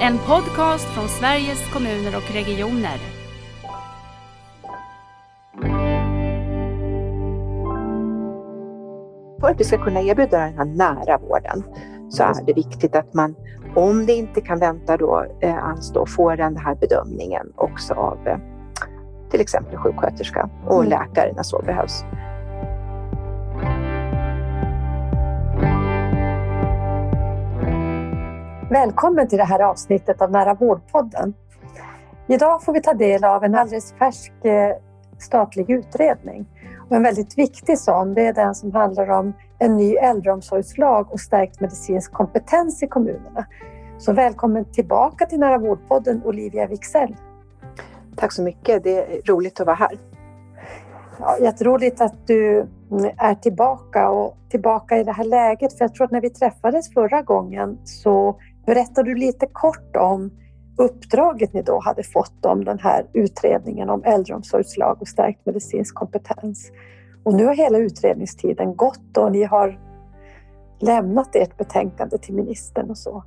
En podcast från Sveriges kommuner och regioner. För att vi ska kunna erbjuda den här nära vården så är det viktigt att man, om det inte kan vänta då, eh, anstå, får den här bedömningen också av eh, till exempel sjuksköterska och Mm. läkare när så behövs. Välkommen till det här avsnittet av Nära vårdpodden. Idag får vi ta del av en alldeles färsk eh, statlig utredning. Och en väldigt viktig sån, det är den som handlar om en ny äldreomsorgslag och stärkt medicinsk kompetens i kommunerna. Så välkommen tillbaka till Nära vårdpodden Olivia Wicksell. Tack så mycket, det är roligt att vara här. Ja, jätteroligt att du mm, är tillbaka och tillbaka i det här läget. För jag tror att när vi träffades förra gången så Berättar du lite kort om uppdraget ni då hade fått om den här utredningen om äldreomsorgslag och stärkt medicinsk kompetens. Och nu har hela utredningstiden gått och ni har lämnat ert betänkande till ministern och så.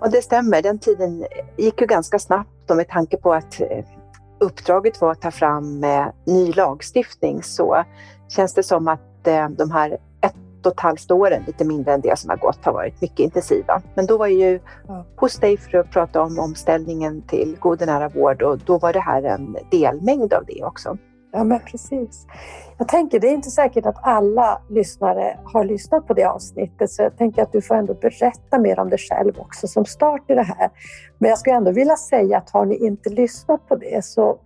Och det stämmer, den tiden gick ju ganska snabbt och med tanke på att eh, uppdraget var att ta fram eh, ny lagstiftning så känns det som att eh, de här ett och ett halvt åren, lite mindre än det som har gått, har varit mycket intensiva. Men då var jag ju Ja. hos dig för att prata om omställningen till god och nära vård och då var det här en delmängd av det också. Ja, men precis. Jag tänker, det är inte säkert att alla lyssnare har lyssnat på det avsnittet, så jag tänker att du får ändå berätta mer om dig själv också som start i det här. Men jag skulle ändå vilja säga att har ni inte lyssnat på det så,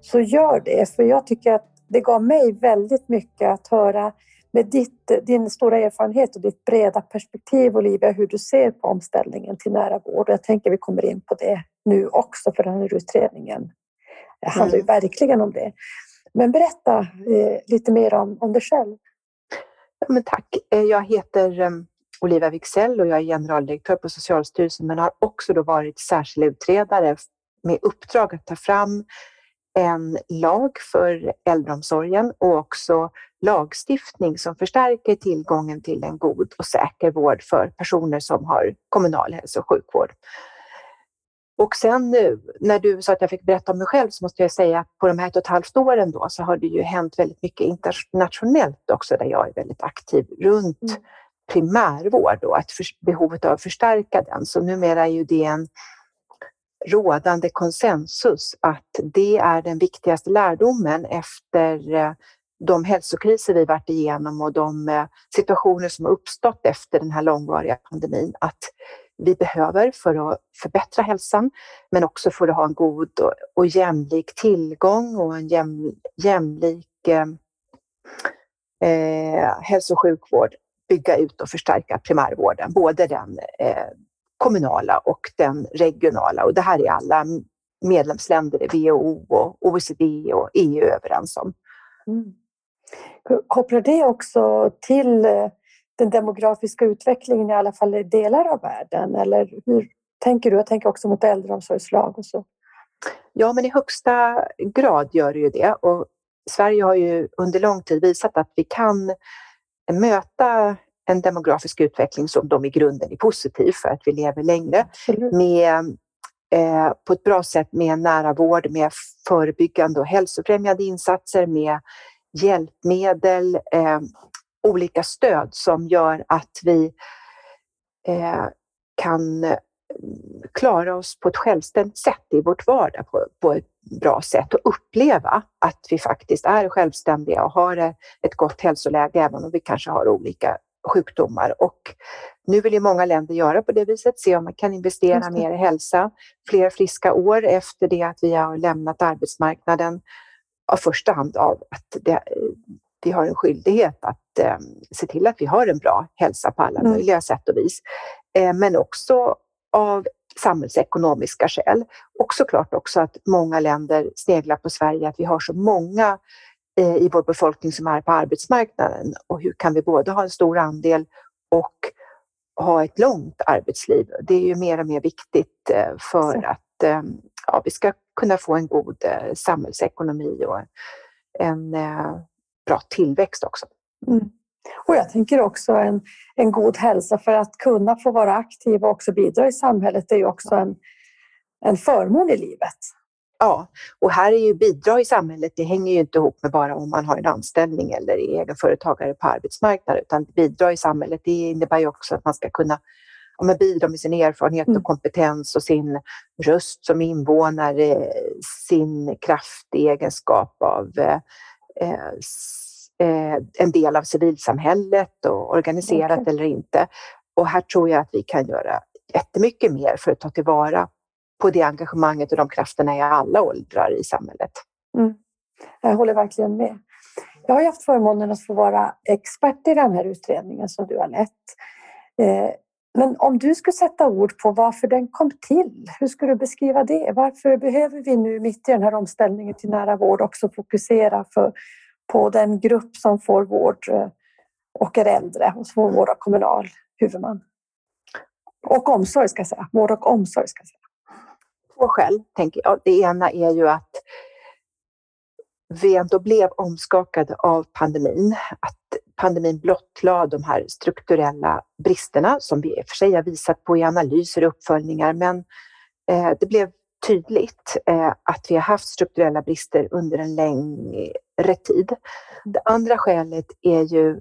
så gör det, för jag tycker att det gav mig väldigt mycket att höra med ditt, din stora erfarenhet och ditt breda perspektiv, Olivia, hur du ser på omställningen till nära vård. Jag tänker vi kommer in på det nu också, för den här utredningen det handlar ju verkligen om det. Men berätta eh, lite mer om, om dig själv. Ja, men tack. Eh, Jag heter eh, Olivia Wicksell och jag är generaldirektör på Socialstyrelsen men har också då varit särskild utredare med uppdrag att ta fram en lag för äldreomsorgen och också lagstiftning som förstärker tillgången till en god och säker vård för personer som har kommunal hälso och sjukvård. Och sen nu, när du sa att jag fick berätta om mig själv så måste jag säga att på de här ett och ett halvt åren då så har det ju hänt väldigt mycket internationellt också där jag är väldigt aktiv runt Mm. primärvård och att för, behovet av att förstärka den. Så numera är ju det en rådande konsensus att det är den viktigaste lärdomen efter eh, de hälsokriser vi varit igenom och de eh, situationer som har uppstått efter den här långvariga pandemin. Att vi behöver för att förbättra hälsan, men också för att ha en god och, jämlik tillgång och en jäm, jämlik eh, eh, hälso och sjukvård, bygga ut och förstärka primärvården, både den eh, kommunala och den regionala. Och det här är alla medlemsländer i WHO, och OECD och EU överens om. Mm. Kopplar det också till eh, den demografiska utvecklingen i alla fall i delar av världen? Eller hur tänker du? Jag tänker också mot äldreomsorgslag och så. Ja, men i högsta grad gör det ju det. Och Sverige har ju under lång tid visat att vi kan möta en demografisk utveckling som de i grunden är positiv för att vi lever längre. Med, eh, på ett bra sätt med nära vård, med förebyggande och hälsofrämjande insatser, med hjälpmedel, eh, olika stöd som gör att vi eh, kan eh, klara oss på ett självständigt sätt i vårt vardag på, på ett bra sätt och uppleva att vi faktiskt är självständiga och har eh, ett gott hälsoläge även om vi kanske har olika sjukdomar. Och nu vill ju många länder göra på det viset, se om man kan investera mer i hälsa, fler friska år efter det att vi har lämnat arbetsmarknaden. Av första hand av att det, vi har en skyldighet att eh, se till att vi har en bra hälsa på alla Mm. möjliga sätt och vis. Eh, men också av samhällsekonomiska skäl. Och såklart också att många länder sneglar på Sverige, att vi har så många i vår befolkning som är på arbetsmarknaden. Och hur kan vi både ha en stor andel och ha ett långt arbetsliv? Det är ju mer och mer viktigt eh, för att eh, ja, vi ska kunna få en god eh, samhällsekonomi och en eh, bra tillväxt också. Mm. Och jag tänker också en, en god hälsa för att kunna få vara aktiv och också bidra i samhället är ju också en, en förmån i livet. Ja, och här är ju bidrag i samhället, det hänger ju inte ihop med bara om man har en anställning eller är egenföretagare på arbetsmarknaden, utan bidrag i samhället, det innebär ju också att man ska kunna ja, men bidra med sin erfarenhet och mm. kompetens och sin röst som invånare, sin kraft i egenskap av eh, eh, en del av civilsamhället och organiserat okay. eller inte. Och här tror jag att vi kan göra jättemycket mer för att ta tillvara på det engagemanget och de krafterna i alla åldrar i samhället. Mm. Jag håller verkligen med. Jag har haft förmånen att få vara expert i den här utredningen som du har lett. Eh, men om du skulle sätta ord på varför den kom till, hur skulle du beskriva det? Varför behöver vi nu mitt i den här omställningen till nära vård också fokusera för, på den grupp som får vård eh, och är äldre och får vård av kommunal huvudman? Och omsorg ska jag säga, vård och omsorg ska jag säga två skäl, tänker jag. Det ena är ju att vi ändå blev omskakade av pandemin. Att pandemin blottlade de här strukturella bristerna som vi i och för sig har visat på i analyser och uppföljningar, men eh, det blev tydligt eh, att vi har haft strukturella brister under en längre tid. Det andra skälet är ju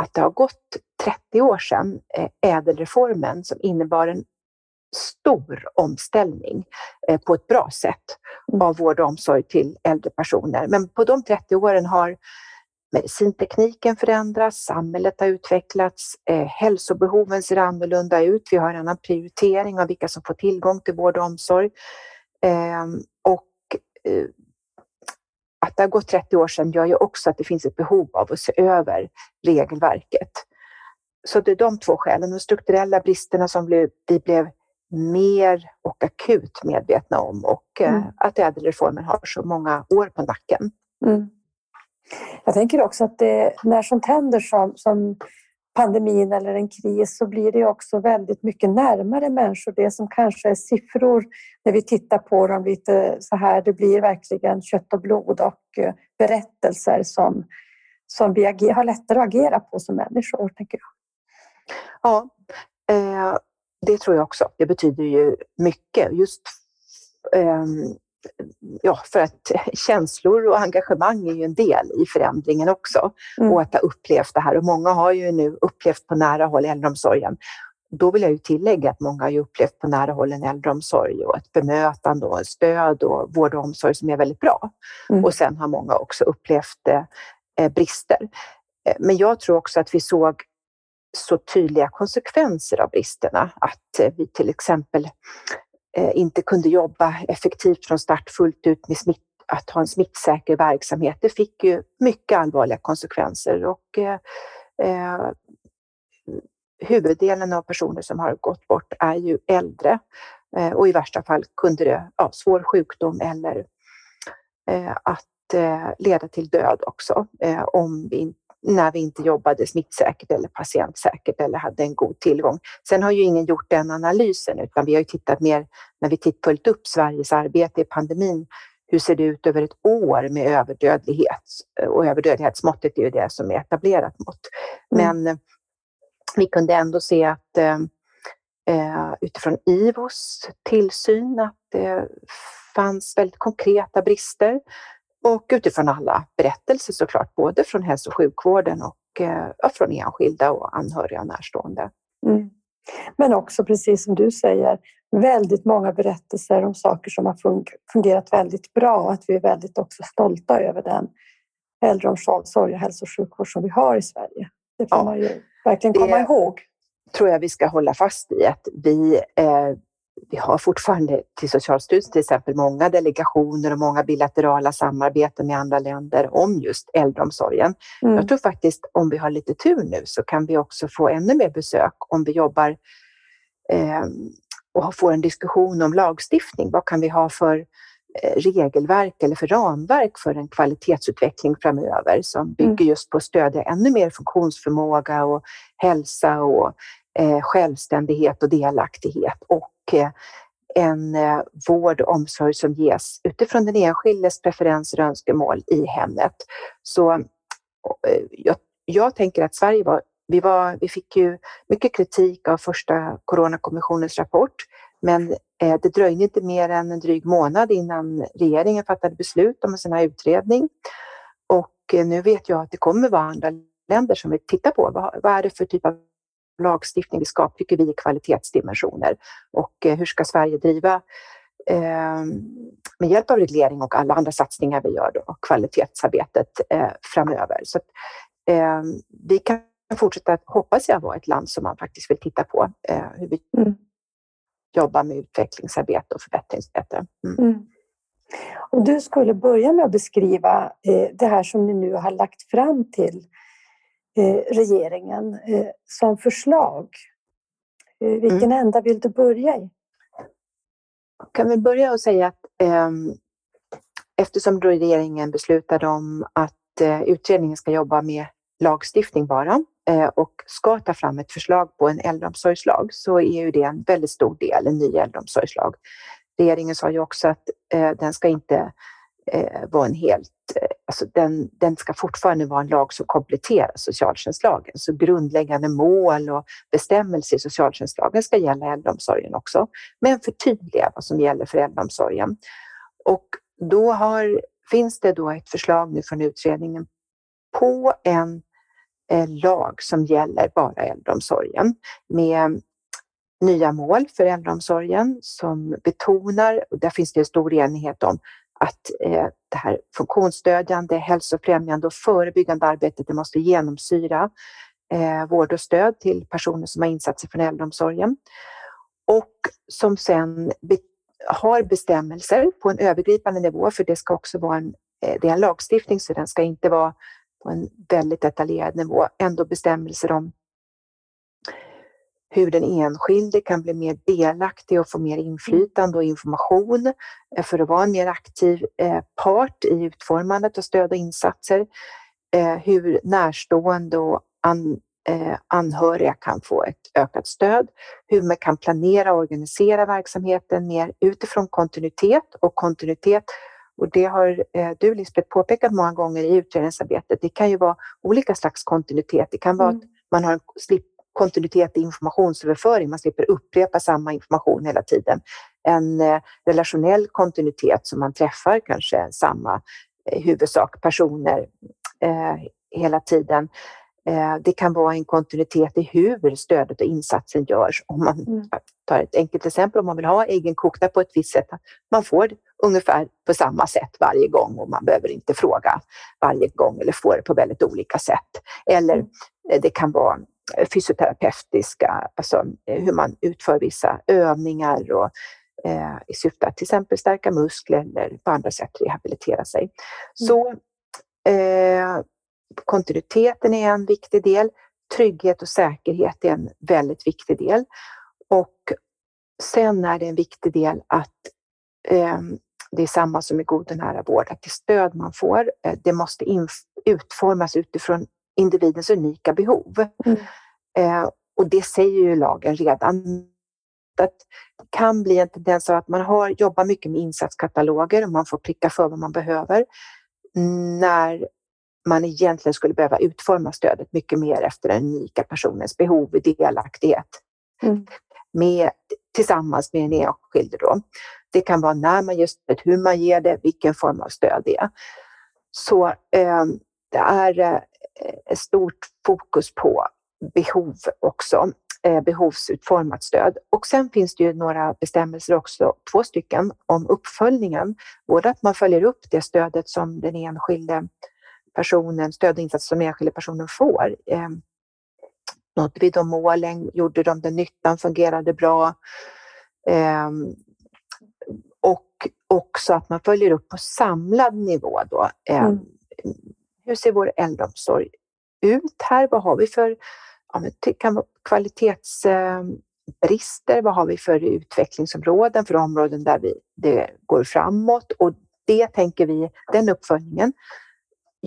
att det har gått 30 år sedan eh, ädelreformen som innebar en stor omställning eh, på ett bra sätt mm. av vård och omsorg till äldre personer. Men på de 30 åren har medicintekniken förändrats, samhället har utvecklats, eh, hälsobehoven ser annorlunda ut. Vi har en annan prioritering av vilka som får tillgång till vård och omsorg. Eh, och eh, att det har gått 30 år sedan gör ju också att det finns ett behov av att se över regelverket. Så det är de två skälen. De strukturella bristerna som vi blev mer och akut medvetna om och eh, mm. att ädelreformen har så många år på nacken. Mm. Jag tänker också att det, när sånt händer som, som pandemin eller en kris så blir det också väldigt mycket närmare människor. Det som kanske är siffror när vi tittar på dem lite så här, det blir verkligen kött och blod och eh, berättelser som, som vi har lättare att agera på som människor, tänker jag. Ja, eh, det tror jag också. Det betyder ju mycket. Just um, ja, för att känslor och engagemang är ju en del i förändringen också. Mm. Och att ha upplevt det här. Och många har ju nu upplevt på nära håll äldreomsorgen. Då vill jag ju tillägga att många har ju upplevt på nära håll en äldreomsorg och ett bemötande och stöd och vård och omsorg som är väldigt bra. Mm. Och sen har många också upplevt eh, brister. Eh, men jag tror också att vi såg så tydliga konsekvenser av bristerna. Att eh, vi till exempel eh, inte kunde jobba effektivt från start fullt ut med smitt, att ha en smittsäker verksamhet. Det fick ju mycket allvarliga konsekvenser och eh, eh, huvuddelen av personer som har gått bort är ju äldre eh, och i värsta fall kunde det ja, svår sjukdom eller eh, att eh, leda till död också om vi inte när vi inte jobbade smittsäkert eller patientsäkert eller hade en god tillgång. Sen har ju ingen gjort den analysen utan vi har tittat mer när vi följt upp Sveriges arbete i pandemin. Hur ser det ut över ett år med överdödlighet? Och överdödlighetsmåttet är ju det som är etablerat mått. Mm. Men mm. vi kunde ändå se att eh, eh, utifrån IVOs tillsyn att det fanns väldigt konkreta brister och utifrån alla berättelser såklart, både från hälso och sjukvården och eh, från enskilda och anhöriga och närstående. Mm. Men också, precis som du säger, väldigt många berättelser om saker som har fungerat väldigt bra och att vi är väldigt också stolta över den äldreomsorg och hälso och sjukvård som vi har i Sverige. Det får ja, man ju verkligen komma ihåg. tror jag vi ska hålla fast i, att vi eh, vi har fortfarande till Socialstyrelsen till exempel många delegationer och många bilaterala samarbeten med andra länder om just äldreomsorgen. Mm. Jag tror faktiskt om vi har lite tur nu så kan vi också få ännu mer besök om vi jobbar eh, och får en diskussion om lagstiftning. Vad kan vi ha för eh, regelverk eller för ramverk för en kvalitetsutveckling framöver som bygger mm. just på att stödja ännu mer funktionsförmåga och hälsa och eh, självständighet och delaktighet och eh, en eh, vård och omsorg som ges utifrån den enskildes preferenser och önskemål i hemmet. Så eh, jag jag tänker att Sverige var vi, var, vi fick ju mycket kritik av första Coronakommissionens rapport, men eh, det dröjde inte mer än en dryg månad innan regeringen fattade beslut om en sån här utredning. Och eh, nu vet jag att det kommer vara andra länder som vill titta på vad, vad är det för typ av lagstiftning vi ska, tycker vi, i kvalitetsdimensioner och eh, hur ska Sverige driva eh, med hjälp av reglering och alla andra satsningar vi gör då, kvalitetsarbetet eh, framöver. Så att, eh, vi kan fortsätta, hoppas jag, vara ett land som man faktiskt vill titta på eh, hur vi mm. jobbar med utvecklingsarbete och förbättringsarbete. Mm. Mm. Om du skulle börja med att beskriva det här som ni nu har lagt fram till regeringen eh, som förslag. Eh, vilken mm. ända vill du börja i? Kan väl börja och säga att ehm, eftersom regeringen beslutade om att eh, utredningen ska jobba med lagstiftning bara eh, och ska ta fram ett förslag på en äldreomsorgslag så är ju det en väldigt stor del, en ny äldreomsorgslag. Regeringen sa ju också att eh, den ska inte eh, en helt, eh, alltså den, den ska fortfarande vara en lag som kompletterar socialtjänstlagen. Så grundläggande mål och bestämmelser i socialtjänstlagen ska gälla äldreomsorgen också, men förtydliga vad som gäller för äldreomsorgen. Och då har, finns det då ett förslag nu från utredningen på en eh, lag som gäller bara äldreomsorgen med nya mål för äldreomsorgen som betonar, och där finns det en stor enighet om, att eh, det här funktionsstödjande, hälsofrämjande och förebyggande arbetet det måste genomsyra eh, vård och stöd till personer som har insatser från äldreomsorgen. Och som sen be har bestämmelser på en övergripande nivå, för det ska också vara en, eh, det är en lagstiftning så den ska inte vara på en väldigt detaljerad nivå ändå bestämmelser om hur den enskilde kan bli mer delaktig och få mer inflytande och information eh, för att vara en mer aktiv eh, part i utformandet av stöd och insatser. Eh, hur närstående och anhöriga kan få ett ökat stöd. Hur man kan planera och organisera verksamheten mer utifrån kontinuitet och kontinuitet och det har du Lisbeth påpekat många gånger i utredningsarbetet. Det kan ju vara olika slags kontinuitet. Det kan vara mm. att man har en kontinuitet i informationsöverföring, man slipper upprepa samma information hela tiden. En eh, relationell kontinuitet som man träffar kanske samma eh, huvudsak personer eh, hela tiden. Eh, det kan vara en kontinuitet i hur stödet och insatsen görs. Om man mm. tar ett enkelt exempel, om man vill ha egenkokta på ett visst sätt, man får ungefär på samma sätt varje gång och man behöver inte fråga varje gång eller få det på väldigt olika sätt. Eller mm. eh, det kan vara fysioterapeutiska, alltså eh, hur man utför vissa övningar och, eh, i syfte att till exempel stärka muskler eller på andra sätt rehabilitera sig. Mm. Så eh, kontinuiteten är en viktig del. Trygghet och säkerhet är en väldigt viktig del. Och sen är det en viktig del att eh, det är samma som i god och nära vård, att det stöd man får, eh, det måste utformas utifrån individens unika behov. Mm. Eh, och det säger ju lagen redan. Att det kan bli en tendens av att man har, jobbar mycket med insatskataloger och man får pricka för vad man behöver. När man egentligen skulle behöva utforma stödet mycket mer efter den unika personens behov och delaktighet. Mm. Med, tillsammans med en enskild. Då. Det kan vara när man ger stöd, hur man ger det, vilken form av stöd det är. Så eh, det är eh, ett stort fokus på behov också, eh, behovsutformat stöd. Och sen finns det ju några bestämmelser också, två stycken, om uppföljningen. Både att man följer upp det stödet som den enskilde personen, stödinsats som den enskilde personen får. Eh, nådde vi de målen? Gjorde de den nyttan? Fungerade bra? Och också att man följer upp på samlad nivå då. Mm. Hur ser vår äldreomsorg ut här? Vad har vi för ja, vara kvalitetsbrister? Vad har vi för utvecklingsområden, för områden där vi, det går framåt? Och det tänker vi, den uppföljningen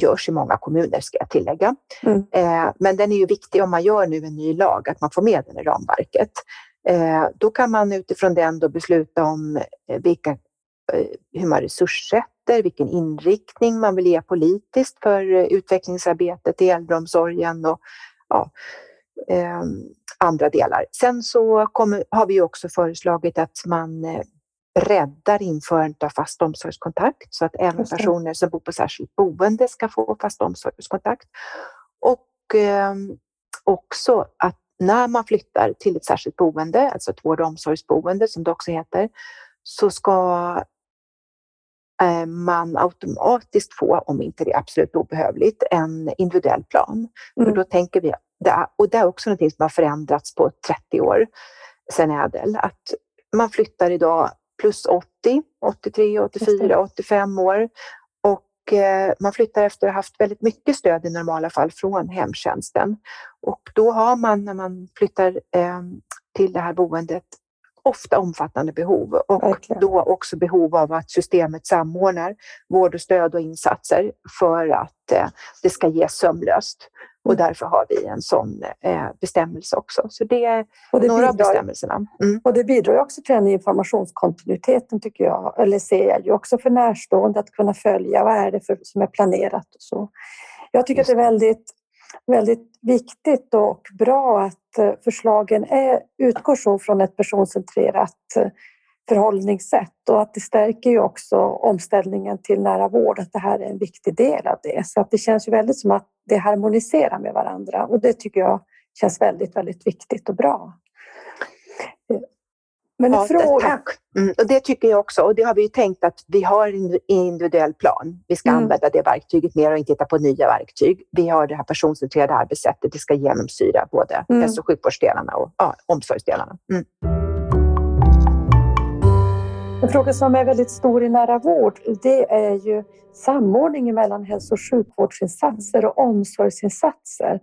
görs i många kommuner ska jag tillägga. Mm. Eh, men den är ju viktig om man gör nu en ny lag, att man får med den i ramverket. Eh, då kan man utifrån den då besluta om eh, vilka hur man resurssätter, vilken inriktning man vill ge politiskt för eh, utvecklingsarbetet i äldreomsorgen och ja, eh, andra delar. Sen så kommer, har vi också föreslagit att man eh, breddar införandet av fast omsorgskontakt så att även personer som bor på särskilt boende ska få fast omsorgskontakt. Och eh, också att när man flyttar till ett särskilt boende, alltså ett vård och omsorgsboende som det också heter, så ska eh, man automatiskt få, om inte det är absolut obehövligt, en individuell plan. Mm. För då tänker vi, och det är också något som har förändrats på 30 år sedan ädel, att man flyttar idag plus 80, 83, 84, 85 år och eh, man flyttar efter att ha haft väldigt mycket stöd i normala fall från hemtjänsten. Och då har man när man flyttar eh, till det här boendet ofta omfattande behov och Verkligen. då också behov av att systemet samordnar vård och stöd och insatser för att eh, det ska ges sömlöst. Och mm. därför har vi en sån eh, bestämmelse också. Så det är det några bidrar, av bestämmelserna. Mm. Och det bidrar också till den informationskontinuiteten tycker jag, eller ser jag ju också för närstående att kunna följa vad är det för, som är planerat och så. Jag tycker Just. att det är väldigt väldigt viktigt och bra att eh, förslagen är, utgår så från ett personcentrerat eh, förhållningssätt och att det stärker ju också omställningen till nära vård, att det här är en viktig del av det. Så att det känns ju väldigt som att det harmoniserar med varandra och det tycker jag känns väldigt, väldigt viktigt och bra. Men ja, fråga... Mm, och det tycker jag också. Och det har vi ju tänkt att vi har en individuell plan. Vi ska mm. använda det verktyget mer och inte hitta på nya verktyg. Vi har det här personcentrerade arbetssättet. Det ska genomsyra både mm. hälso och sjukvårdsdelarna och ja, omsorgsdelarna. Mm. En fråga som är väldigt stor i nära vård, det är ju samordningen mellan hälso och sjukvårdsinsatser och omsorgsinsatser.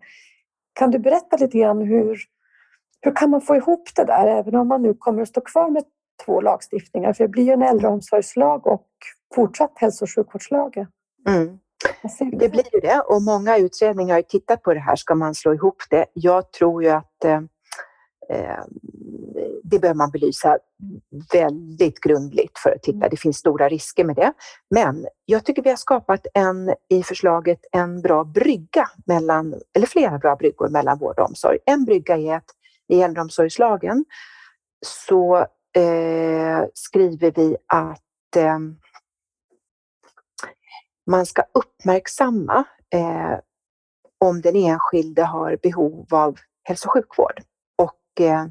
Kan du berätta lite grann hur, hur kan man få ihop det där, även om man nu kommer att stå kvar med två lagstiftningar? För det blir ju en äldreomsorgslag och fortsatt hälso och sjukvårdslagen. Mm. Det blir ju det och många utredningar har tittat på det här. Ska man slå ihop det? Jag tror ju att eh, eh det behöver man belysa väldigt grundligt för att titta. Mm. Det finns stora risker med det. Men jag tycker vi har skapat en, i förslaget en bra brygga mellan, eller flera bra bryggor mellan vård och omsorg. En brygga är att i äldreomsorgslagen så eh, skriver vi att eh, man ska uppmärksamma eh, om den enskilde har behov av hälso och sjukvård och eh,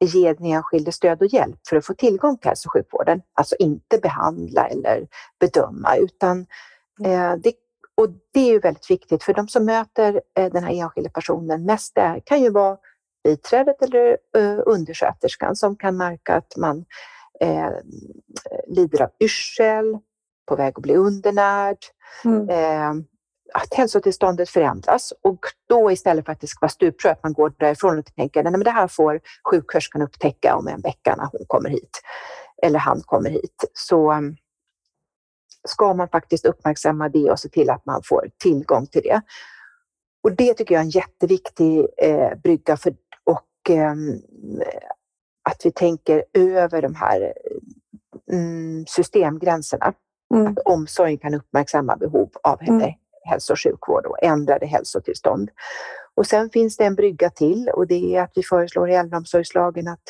ge den enskilde stöd och hjälp för att få tillgång till hälso och sjukvården. Alltså inte behandla eller bedöma utan eh, det, och det är ju väldigt viktigt för de som möter eh, den här enskilda personen mest kan ju vara biträdet eller eh, undersköterskan som kan märka att man eh, lider av yrsel, på väg att bli undernärd, mm. eh, att hälsotillståndet förändras och då istället för att det ska vara stuprör, att man går därifrån och tänker att det här får sjuksköterskan upptäcka om en vecka när hon kommer hit eller han kommer hit, så um, ska man faktiskt uppmärksamma det och se till att man får tillgång till det. Och det tycker jag är en jätteviktig eh, brygga för, att vi tänker över de här mm, systemgränserna. Mm. Att omsorgen kan uppmärksamma behov av mm hälso och sjukvård och ändrade hälsotillstånd. Och sen finns det en brygga till och det är att vi föreslår i äldreomsorgslagen att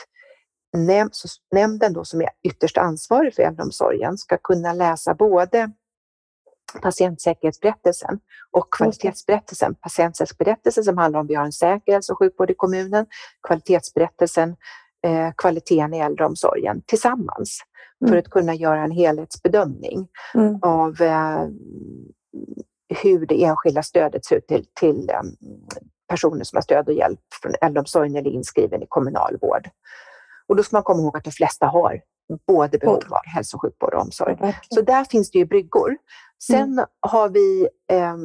nämnden då som är ytterst ansvarig för äldreomsorgen ska kunna läsa både patientsäkerhetsberättelsen och kvalitetsberättelsen. Patientsäkerhetsberättelsen som handlar om vi har en säker hälso och sjukvård i kommunen, kvalitetsberättelsen, eh, kvaliteten i äldreomsorgen tillsammans mm. för att kunna göra en helhetsbedömning mm. av eh, hur det enskilda stödet ser ut till, till um, personer som har stöd och hjälp från äldreomsorgen eller inskriven i kommunal vård. Och då ska man komma ihåg att de flesta har både behov av hälso och sjukvård och omsorg. Så där finns det ju bryggor. Sen mm. har vi eh,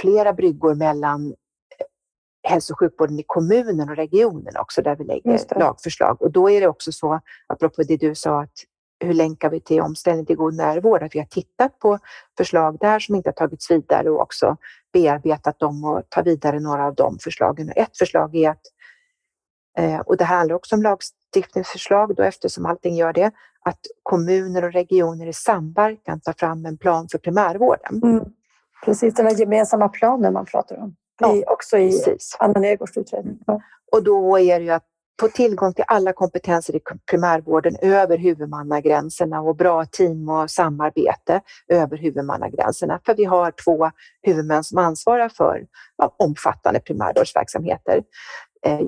flera bryggor mellan eh, hälso och sjukvården i kommunen och regionen också, där vi lägger lagförslag. Och då är det också så, apropå det du sa, att hur länkar vi till omställning till god närvård? Att vi har tittat på förslag där som inte har tagits vidare och också bearbetat dem och ta vidare några av de förslagen. Ett förslag är att, eh, och det handlar också om lagstiftningsförslag då eftersom allting gör det, att kommuner och regioner i samverkan tar fram en plan för primärvården. Mm. Precis, den här gemensamma planen man pratar om. I, ja, också i precis. Anna Nergårds utredning. Ja. Och då är det ju att få tillgång till alla kompetenser i primärvården över huvudmannagränserna och bra team och samarbete över huvudmannagränserna. För vi har två huvudmän som ansvarar för ja, omfattande primärvårdsverksamheter. Eh,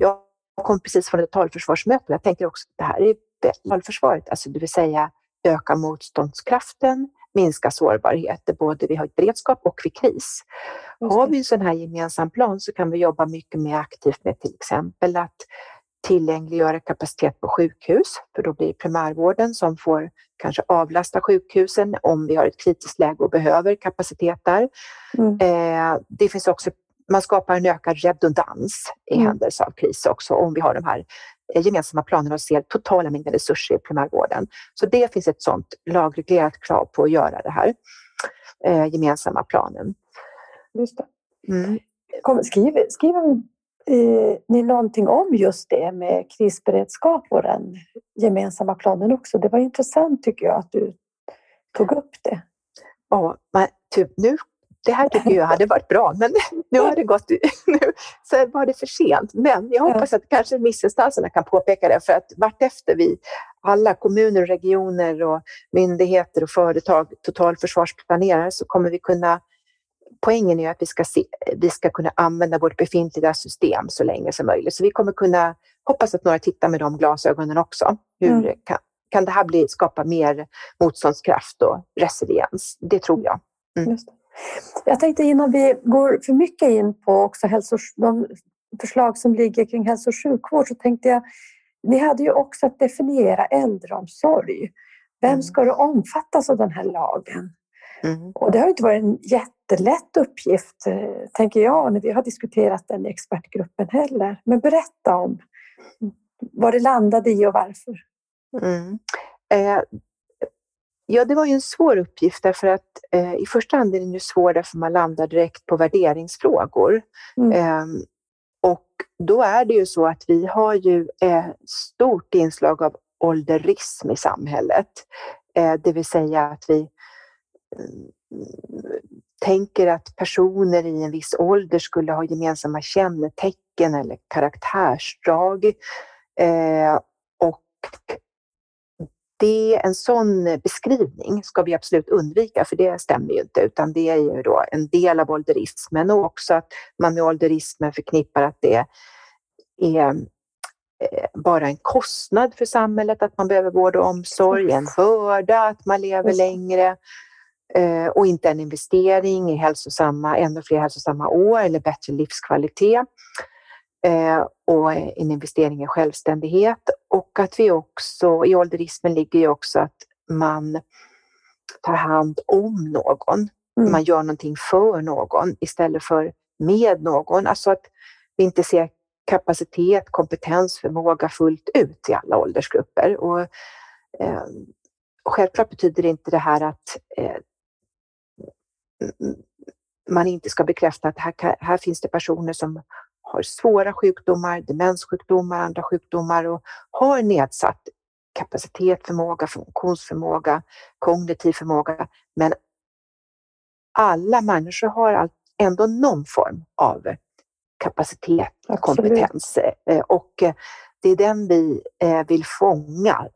jag kom precis från ett totalförsvarsmöte och jag tänker också att det här är totalförsvaret, alltså det vill säga öka motståndskraften, minska sårbarheter både vid höjd beredskap och vid kris. Har vi en sån här gemensam plan så kan vi jobba mycket mer aktivt med till exempel att tillgängliggöra kapacitet på sjukhus, för då blir det primärvården som får kanske avlasta sjukhusen om vi har ett kritiskt läge och behöver kapacitet där. Mm. Eh, det finns också, man skapar en ökad redundans i mm. händelse av kris också om vi har de här eh, gemensamma planerna och ser totala mängden resurser i primärvården. Så det finns ett sådant lagreglerat krav på att göra det här eh, gemensamma planen. Just det. Mm. Kom, skriver, skriver eh, ni någonting om just det med krisberedskap och den gemensamma planen också? Det var intressant tycker jag att du tog upp det. Ja, men typ nu det här tycker jag hade varit bra, men nu har det gått, nu så var det för sent. Men jag hoppas att kanske remissinstanserna kan påpeka det, för att vartefter vi, alla kommuner, regioner och myndigheter och företag totalförsvarsplanerar så kommer vi kunna poängen är att vi ska, se, vi ska kunna använda vårt befintliga system så länge som möjligt. Så vi kommer kunna, hoppas att några tittar med de glasögonen också. Hur mm. kan, kan det här bli, skapa mer motståndskraft och resiliens? Det tror jag. Mm. Jag tänkte innan vi går för mycket in på också hälso, de förslag som ligger kring hälso och sjukvård så tänkte jag, ni hade ju också att definiera äldreomsorg. Vem mm. ska det omfattas av den här lagen? Mm. Och det har inte varit en jättelätt uppgift, eh, tänker jag, när vi har diskuterat den i expertgruppen heller. Men berätta om vad det landade i och varför. Mm. Eh, ja, det var ju en svår uppgift därför att eh, i första hand är den ju svår därför man landar direkt på värderingsfrågor. Mm. Eh, och då är det ju så att vi har ju ett stort inslag av ålderism i samhället. Eh, det vill säga att vi tänker att personer i en viss ålder skulle ha gemensamma kännetecken eller karaktärsdrag. Eh, och det, en sån beskrivning ska vi absolut undvika, för det stämmer ju inte, utan det är ju då en del av ålderismen och också att man med ålderismen förknippar att det är eh, bara en kostnad för samhället, att man behöver vård och omsorg, en börda, att man lever längre, Eh, och inte en investering i hälsosamma, ännu fler hälsosamma år eller bättre livskvalitet. Eh, och en investering i självständighet och att vi också, i ålderismen ligger ju också att man tar hand om någon. Mm. Man gör någonting för någon istället för med någon. Alltså att vi inte ser kapacitet, kompetens, förmåga fullt ut i alla åldersgrupper. Och, eh, självklart betyder inte det här att eh, man inte ska bekräfta att här, här finns det personer som har svåra sjukdomar, demenssjukdomar, andra sjukdomar och har nedsatt kapacitet, förmåga, funktionsförmåga, kognitiv förmåga. Men alla människor har ändå någon form av kapacitet, och kompetens eh, och eh, det är den vi eh, vill fånga.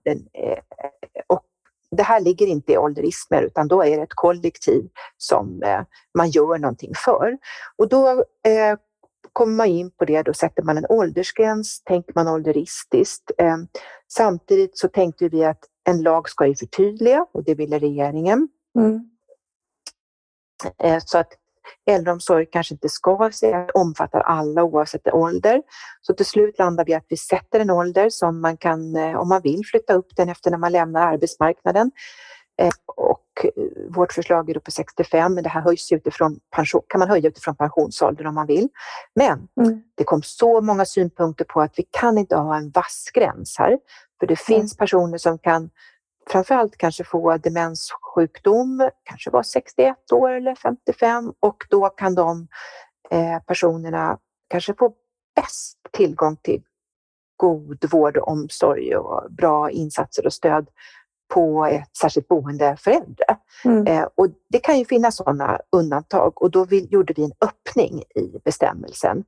Och det här ligger inte i ålderismer utan då är det ett kollektiv som eh, man gör någonting för. Och då eh, kommer man in på det, då sätter man en åldersgräns, tänker man ålderistiskt. Eh, samtidigt så tänkte vi att en lag ska ju förtydliga och det ville regeringen. Mm. Eh, så att äldreomsorg kanske inte ska säga omfattar alla oavsett ålder. Så till slut landar vi att vi sätter en ålder som man kan, eh, om man vill, flytta upp den efter när man lämnar arbetsmarknaden. Eh, och eh, vårt förslag är då på 65, men det här höjs utifrån pension, kan man höja utifrån pensionsåldern om man vill. Men mm. det kom så många synpunkter på att vi kan inte ha en vass gräns här, för det finns personer som kan framförallt kanske få demenssjukdom, kanske vara 61 år eller 55 och då kan de eh, personerna kanske få bäst tillgång till god vård och omsorg och bra insatser och stöd på ett särskilt boende för äldre. Mm. Eh, och det kan ju finnas sådana undantag och då vill, gjorde vi en öppning i bestämmelsen.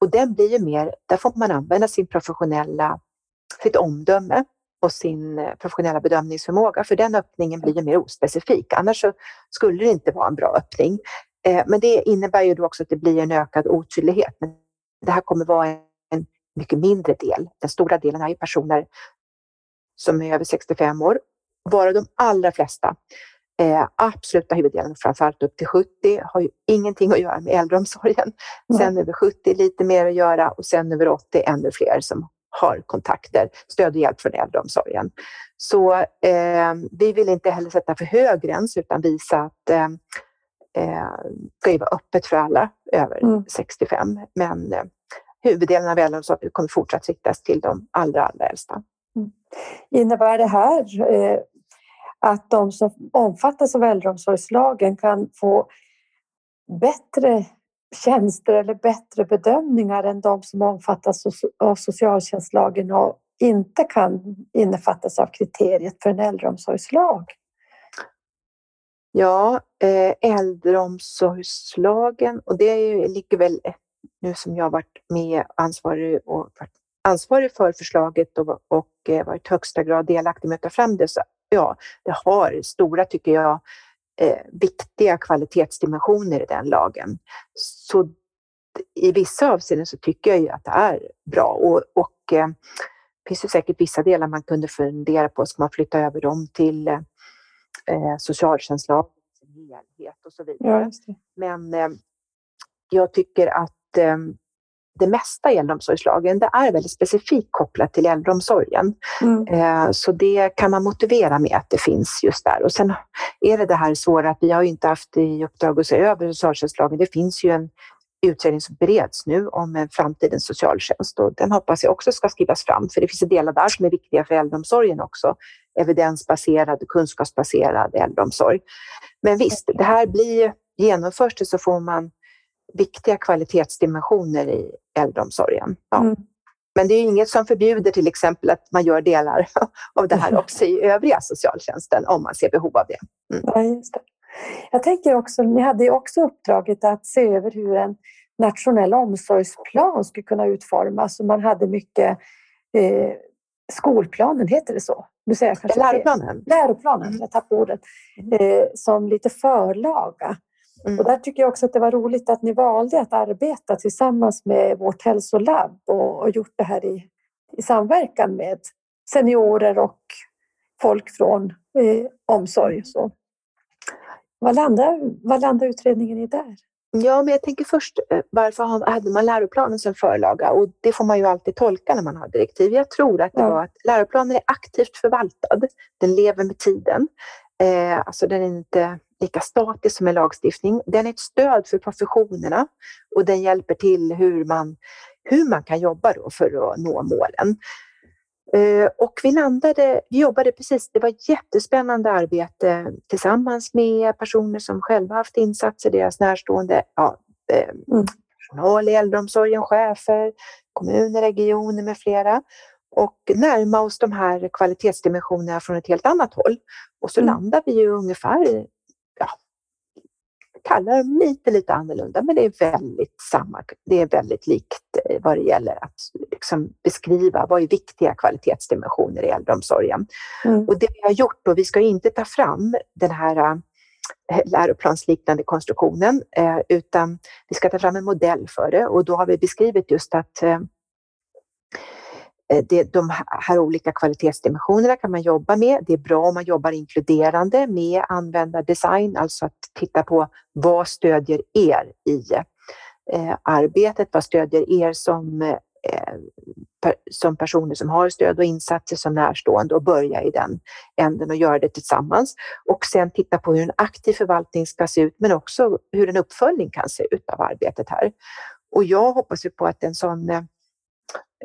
Och den blir ju mer, där får man använda sin professionella, sitt omdöme och sin eh, professionella bedömningsförmåga, för den öppningen blir ju mer ospecifik. Annars skulle det inte vara en bra öppning. Eh, men det innebär ju då också att det blir en ökad otydlighet. Men det här kommer vara en mycket mindre del. Den stora delen är ju personer som är över 65 år, varav de allra flesta Eh, absoluta huvuddelen, framförallt upp till 70, har ju ingenting att göra med äldreomsorgen. Mm. Sen över 70 lite mer att göra och sen över 80 ännu fler som har kontakter, stöd och hjälp från äldreomsorgen. Så eh, vi vill inte heller sätta för hög gräns utan visa att eh, eh, ska ju vara öppet för alla över mm. 65. Men eh, huvuddelen av äldreomsorgen kommer fortsatt riktas till de allra, allra äldsta. Mm. Innebär det här eh, att de som omfattas av äldreomsorgslagen kan få bättre tjänster eller bättre bedömningar än de som omfattas av socialtjänstlagen och inte kan innefattas av kriteriet för en äldreomsorgslag? Ja, eh, äldreomsorgslagen och det ligger väl nu som jag varit med ansvarig och varit ansvarig för förslaget och, och eh, varit högsta grad delaktig med att ta fram det så ja, det har stora, tycker jag, eh, viktiga kvalitetsdimensioner i den lagen. Så i vissa avseenden så tycker jag ju att det är bra och, och eh, det finns ju säkert vissa delar man kunde fundera på, ska man flytta över dem till eh, socialtjänstlagen helhet och så vidare. Ja, Men eh, jag tycker att eh, det mesta i äldreomsorgslagen det är väldigt specifikt kopplat till äldreomsorgen. Mm. Eh, så det kan man motivera med att det finns just där. Och sen är det det här svåra att vi har inte haft i uppdrag att se över socialtjänstlagen. Det finns ju en utredning som bereds nu om framtidens socialtjänst och den hoppas jag också ska skrivas fram för det finns delar där som är viktiga för äldreomsorgen också. Evidensbaserad kunskapsbaserad äldreomsorg. Men visst, det här blir, genomförs det så får man viktiga kvalitetsdimensioner i äldreomsorgen. Ja. Mm. Men det är inget som förbjuder till exempel att man gör delar av det här också i övriga socialtjänsten om man ser behov av det. Mm. Ja, just det. Jag tänker också, ni hade ju också uppdraget att se över hur en nationell omsorgsplan skulle kunna utformas och man hade mycket eh, skolplanen, heter det så? Nu säger jag kanske Läroplanen. Läroplanen, mm. jag tappade ordet. Mm. Eh, som lite förlaga. Mm. Och där tycker jag också att det var roligt att ni valde att arbeta tillsammans med vårt hälsolabb och, och gjort det här i, i samverkan med seniorer och folk från eh, omsorg. Så. Vad, landar, vad landar utredningen i där? Ja, men jag tänker först, eh, varför hade man läroplanen som förlaga? Och det får man ju alltid tolka när man har direktiv. Jag tror att det ja. var att läroplanen är aktivt förvaltad. Den lever med tiden. Eh, alltså den är inte lika statisk som en lagstiftning. Den är ett stöd för professionerna och den hjälper till hur man, hur man kan jobba för att nå målen. Eh, och vi landade, vi jobbade precis, det var ett jättespännande arbete tillsammans med personer som själva haft insatser, deras närstående, ja, eh, mm. personal i äldreomsorgen, chefer, kommuner, regioner med flera och närma oss de här kvalitetsdimensionerna från ett helt annat håll. Och så mm. landar vi ju ungefär kallar dem lite, lite annorlunda, men det är väldigt samma. Det är väldigt likt eh, vad det gäller att liksom beskriva vad är viktiga kvalitetsdimensioner i äldreomsorgen. Mm. Och det vi har gjort, och vi ska inte ta fram den här eh, läroplansliknande konstruktionen, eh, utan vi ska ta fram en modell för det och då har vi beskrivit just att Eh, det, de här olika kvalitetsdimensionerna kan man jobba med. Det är bra om man jobbar inkluderande med användardesign, alltså att titta på vad stödjer er i eh, arbetet? Vad stödjer er som, eh, per, som personer som har stöd och insatser som närstående och börja i den änden och göra det tillsammans. Och sen titta på hur en aktiv förvaltning ska se ut, men också hur en uppföljning kan se ut av arbetet här. Och jag hoppas ju på att en sån eh,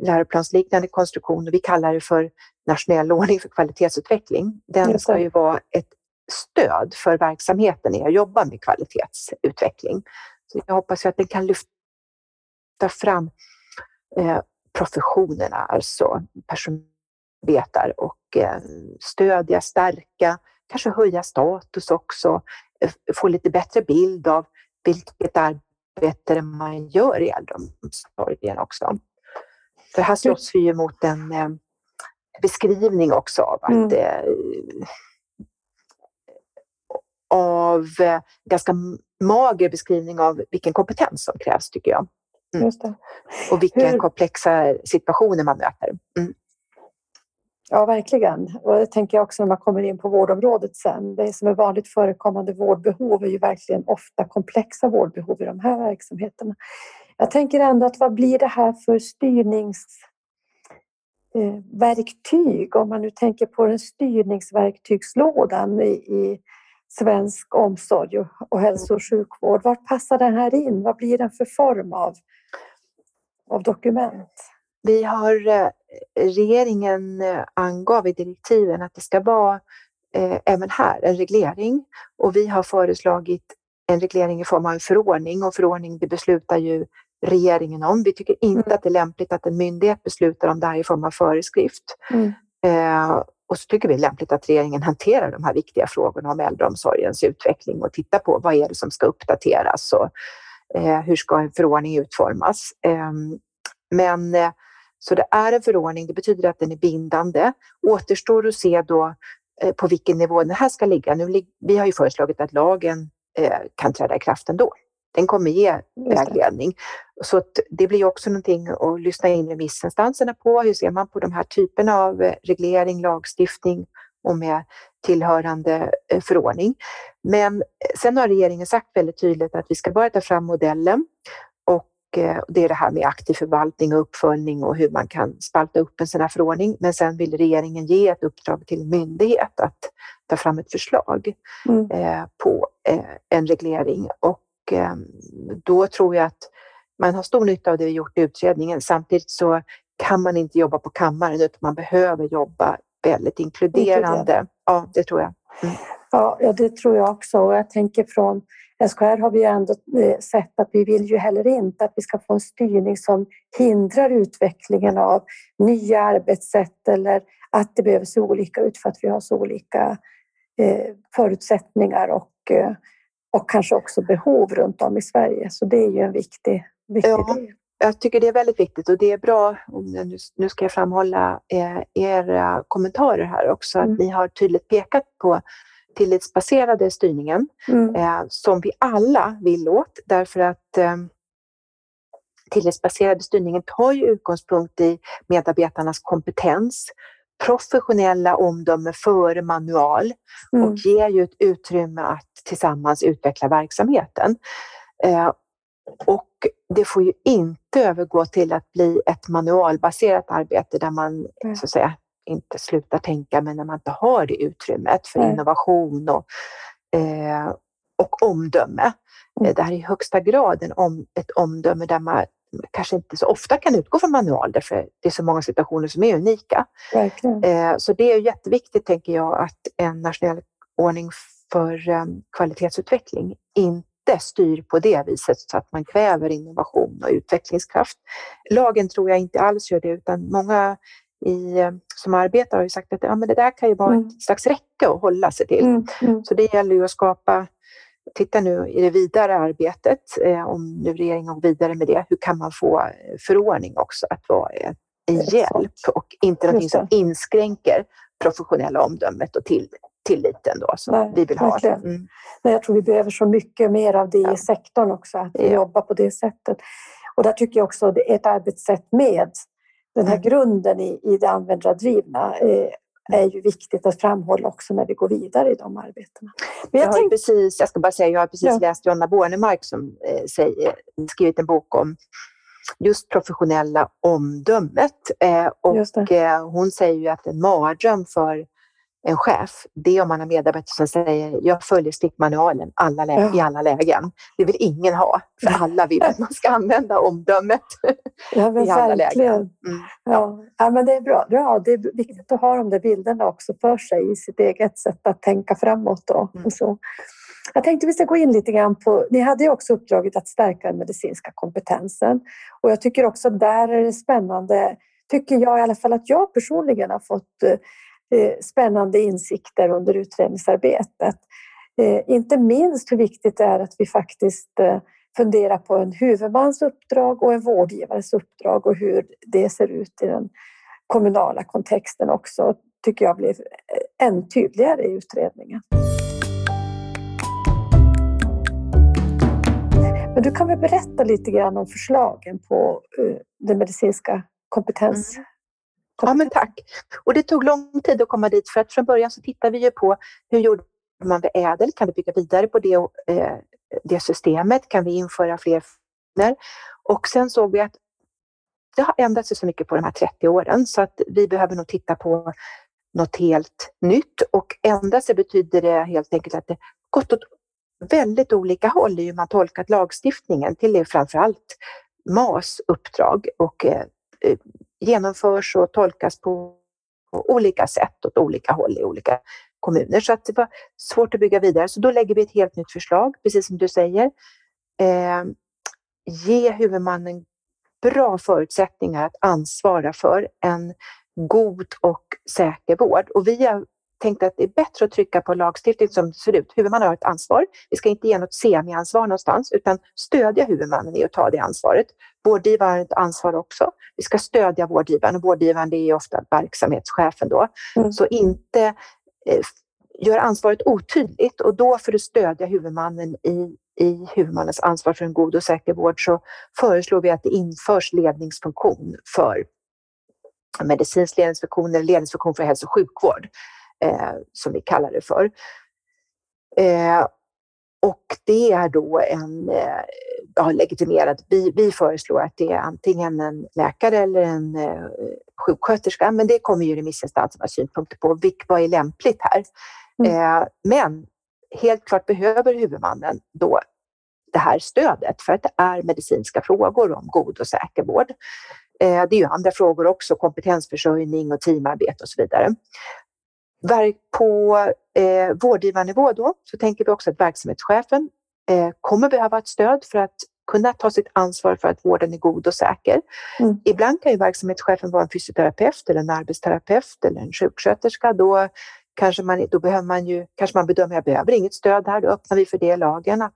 läroplansliknande konstruktion vi kallar det för nationell ordning för kvalitetsutveckling. Den ska ju vara ett stöd för verksamheten i att jobba med kvalitetsutveckling. Så jag hoppas att den kan lyfta fram eh, professionerna, alltså personbetar och eh, stödja, stärka, kanske höja status också, eh, få lite bättre bild av vilket arbete man gör i äldreomsorgen också. För här slåss vi ju mot en eh, beskrivning också av att mm. eh, av eh, ganska mager beskrivning av vilken kompetens som krävs tycker jag. Mm. Och vilka Hur... komplexa situationer man möter. Mm. Ja, verkligen. Och det tänker jag också när man kommer in på vårdområdet sen. Det som är vanligt förekommande vårdbehov är ju verkligen ofta komplexa vårdbehov i de här verksamheterna. Jag tänker ändå att vad blir det här för styrningsverktyg? Eh, Om man nu tänker på den styrningsverktygslådan i, svensk omsorg och hälso och sjukvård. Vart passar den här in? Vad blir den för form av, av dokument? Vi har, eh, regeringen eh, angav i direktiven att det ska vara eh, även här en reglering och vi har föreslagit en reglering i form av en förordning och förordning det beslutar ju regeringen om. Vi tycker inte mm. att det är lämpligt att en myndighet beslutar om det här i form av föreskrift. Mm. Eh, och så tycker vi det är lämpligt att regeringen hanterar de här viktiga frågorna om äldreomsorgens utveckling och tittar på vad är det som ska uppdateras och eh, hur ska en förordning utformas. Ehm, eh, men så det är en förordning, det betyder att den är bindande. Återstår att se då eh, på vilken nivå den här ska ligga. Nu, vi har ju föreslagit att lagen eh, kan träda i kraft ändå den kommer ge vägledning. Så det blir också någonting att lyssna in remissinstanserna på. Hur ser man på de här typerna av eh, reglering, lagstiftning och med tillhörande eh, förordning. Men eh, sen har regeringen sagt väldigt tydligt att vi ska bara ta fram modellen och det är det här med aktiv förvaltning och uppföljning och hur man kan spalta upp en sån här förordning. Men sen vill regeringen ge ett uppdrag till myndighet att ta fram ett förslag mm. på en reglering och då tror jag att man har stor nytta av det vi gjort i utredningen. Samtidigt så kan man inte jobba på kammaren utan man behöver jobba väldigt inkluderande. Ja, det tror jag. Mm. Ja, det tror jag också. Och jag tänker från SKR har vi ändå eh, sett att vi vill ju heller inte att vi ska få en styrning som hindrar utvecklingen av nya arbetssätt eller att det behöver se olika ut för att vi har så olika eh, förutsättningar och eh, och kanske också behov runt om i Sverige. Så det är ju en viktig, viktig ja, del. Jag tycker det är väldigt viktigt och det är bra, nu ska jag framhålla eh, era kommentarer här också, mm. att ni har tydligt pekat på tillitsbaserade styrningen mm. eh, som vi alla vill åt därför att eh, tillitsbaserade styrningen tar ju utgångspunkt i medarbetarnas kompetens, professionella omdöme före manual mm. och ger ju ett utrymme att tillsammans utveckla verksamheten. Eh, och det får ju inte övergå till att bli ett manualbaserat arbete där man mm. så att säga inte slutar tänka men när man inte har det utrymmet för mm. innovation och, eh, och omdöme. Mm. Det här är i högsta grad en om, ett omdöme där man kanske inte så ofta kan utgå från manual därför det är så många situationer som är unika. Eh, så det är jätteviktigt, tänker jag, att en nationell ordning för eh, kvalitetsutveckling inte styr på det viset så att man kräver innovation och utvecklingskraft. Lagen tror jag inte alls gör det utan många i, eh, som arbetar har ju sagt att ja, men det där kan ju vara mm. ett slags räcke att hålla sig till. Mm. Mm. Så det gäller ju att skapa titta nu i det vidare arbetet, eh, om nu regeringen går vidare med det, hur kan man få eh, förordning också att vara en hjälp och inte någonting som inskränker professionella omdömet och till, tilliten då som Nej, vi vill ha. Mm. Nej, jag tror vi behöver så mycket mer av det ja. i sektorn också, att ja. jobba på det sättet. Och där tycker jag också att är ett arbetssätt med den här mm. grunden i, i det användardrivna eh, är ju viktigt att framhålla också när vi går vidare i de arbetena. Men jag, jag, tänk... precis, jag ska bara säga, jag har precis ja. läst Jonna Bornemark som eh, säger, skrivit en bok om just professionella omdömet. Eh, och eh, hon säger ju att en mardröm för en chef, det är om man har medarbetare som säger jag följer stickmanualen alla ja. i alla lägen. Det vill ingen ha, för alla vill att man ska använda omdömet ja, i alla lägen. Mm. Ja. ja, men det är bra. Ja, det är viktigt att ha de där bilderna också för sig i sitt eget sätt att tänka framåt. Då, mm. och så. Jag tänkte vi ska gå in lite grann på, ni hade ju också uppdraget att stärka den medicinska kompetensen och jag tycker också där är det spännande, tycker jag i alla fall att jag personligen har fått eh, spännande insikter under utredningsarbetet. Eh, inte minst hur viktigt det är att vi faktiskt eh, funderar på en huvudmans uppdrag och en vårdgivares uppdrag och hur det ser ut i den kommunala kontexten också, tycker jag blir än tydligare i utredningen. Men du kan väl berätta lite grann om förslagen på den medicinska kompetens... Ja, men tack. Och det tog lång tid att komma dit för att från början så tittade vi ju på hur gjorde man vid ädel? Kan vi bygga vidare på det, eh, det systemet? Kan vi införa fler funktioner? Och sen såg vi att det har ändrat sig så mycket på de här 30 åren så att vi behöver nog titta på något helt nytt och ändra sig betyder det helt enkelt att det gått åt väldigt olika håll i hur man tolkat lagstiftningen till det framförallt MAS uppdrag och eh, eh genomförs och tolkas på, olika sätt åt olika håll i olika kommuner. Så att det var svårt att bygga vidare. Så då lägger vi ett helt nytt förslag, precis som du säger. Eh, ge huvudmannen bra förutsättningar att ansvara för en god och säker vård. Och vi har tänkt att det är bättre att trycka på lagstiftning som ser ut. Huvudmannen har ett ansvar. Vi ska inte ge något semi-ansvar någonstans utan stödja huvudmannen i att ta det ansvaret. Vårdgivaren har ett ansvar också. Vi ska stödja vårdgivaren och vårdgivaren det är ofta verksamhetschefen då. Mm. Så inte eh, gör ansvaret otydligt och då för att stödja huvudmannen i, i huvudmannens ansvar för en god och säker vård så föreslår vi att det införs ledningsfunktion för medicinsk ledningsfunktion eller ledningsfunktion för hälso och sjukvård eh, som vi kallar det för. Eh, och det är då en eh, ja, legitimerad, vi, vi föreslår att det är antingen en läkare eller en eh, sjuksköterska, men det kommer ju remissinstanserna synpunkter på. Vilk, vad är lämpligt här? Mm. Eh, men helt klart behöver huvudmannen då det här stödet för att det är medicinska frågor om god och säker vård. Eh, det är ju andra frågor också, kompetensförsörjning och teamarbete och så vidare. På eh, vårdgivarnivå då, så tänker vi också att verksamhetschefen eh, kommer behöva ett stöd för att kunna ta sitt ansvar för att vården är god och säker. Mm. Ibland kan ju verksamhetschefen vara en fysioterapeut eller en arbetsterapeut eller en sjuksköterska. Då kanske man, då behöver man ju, kanske man bedömer att jag behöver inget stöd här, då öppnar vi för det i lagen att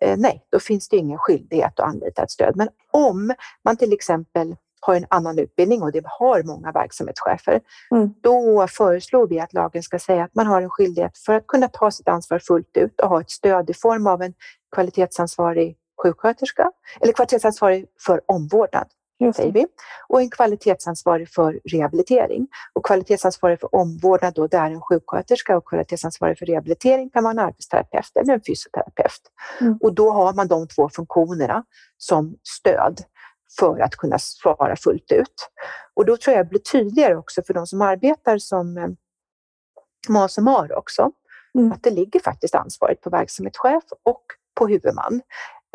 eh, nej, då finns det ingen skyldighet att anlita ett stöd. Men om man till exempel har en annan utbildning och det har många verksamhetschefer, mm. då föreslår vi att lagen ska säga att man har en skyldighet för att kunna ta sitt ansvar fullt ut och ha ett stöd i form av en kvalitetsansvarig sjuksköterska eller kvalitetsansvarig för omvårdnad säger vi, och en kvalitetsansvarig för rehabilitering. Och kvalitetsansvarig för omvårdnad då, det är en sjuksköterska och kvalitetsansvarig för rehabilitering kan vara en arbetsterapeut eller en fysioterapeut. Mm. Och då har man de två funktionerna som stöd för att kunna svara fullt ut. Och då tror jag det blir tydligare också för de som arbetar som eh, MAS och MAR också, mm. att det ligger faktiskt ansvaret på verksamhetschef och på huvudman.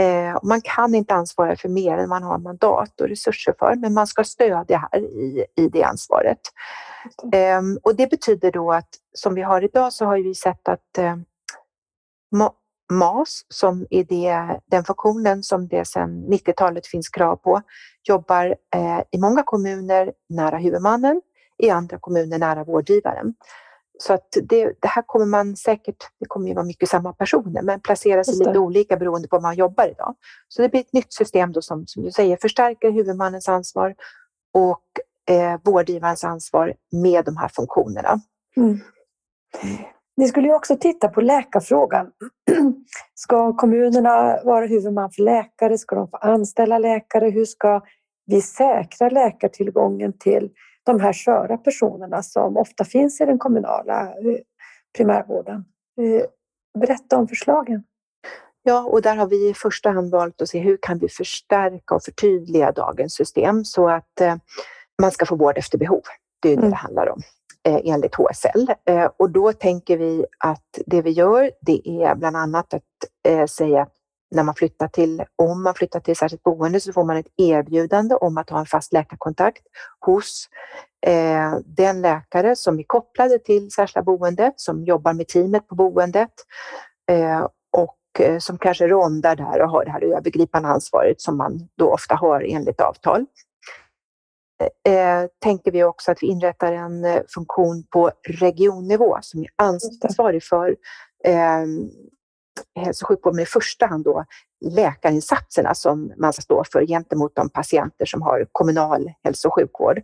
Eh, man kan inte ansvara för mer än man har mandat och resurser för, men man ska stödja här i, i det ansvaret. Eh, och det betyder då att som vi har idag så har vi sett att eh, MAS, som är det, den funktionen som det sedan 90-talet finns krav på, jobbar eh, i många kommuner nära huvudmannen, i andra kommuner nära vårdgivaren. Så att det, det, här kommer man säkert, det kommer ju vara mycket samma personer, men placera sig lite olika beroende på var man jobbar idag. Så det blir ett nytt system då som, som du säger förstärker huvudmannens ansvar och eh, vårdgivarens ansvar med de här funktionerna. Mm. Ni skulle ju också titta på läkarfrågan. Ska kommunerna vara huvudman för läkare? Ska de få anställa läkare? Hur ska vi säkra läkartillgången till de här sköra personerna som ofta finns i den kommunala eh, primärvården? Eh, berätta om förslagen. Ja, och där har vi i första hand valt att se hur kan vi förstärka och förtydliga dagens system så att eh, man ska få vård efter behov. Det är det mm. det handlar om. Eh, enligt HSL. Eh, och då tänker vi att det vi gör, det är bland annat att eh, säga att när man flyttar till, om man flyttar till särskilt boende så får man ett erbjudande om att ha en fast läkarkontakt hos eh, den läkare som är kopplade till särskilda boendet, som jobbar med teamet på boendet. eh, och eh, som kanske rondar där och har det här övergripande ansvaret som man då ofta har enligt avtal. Eh, eh, tänker vi också att vi inrättar en eh, funktion på regionnivå som är ansvarig för eh, hälso och sjukvården i första hand då läkarinsatserna som man ska stå för gentemot de patienter som har kommunal hälso och sjukvård.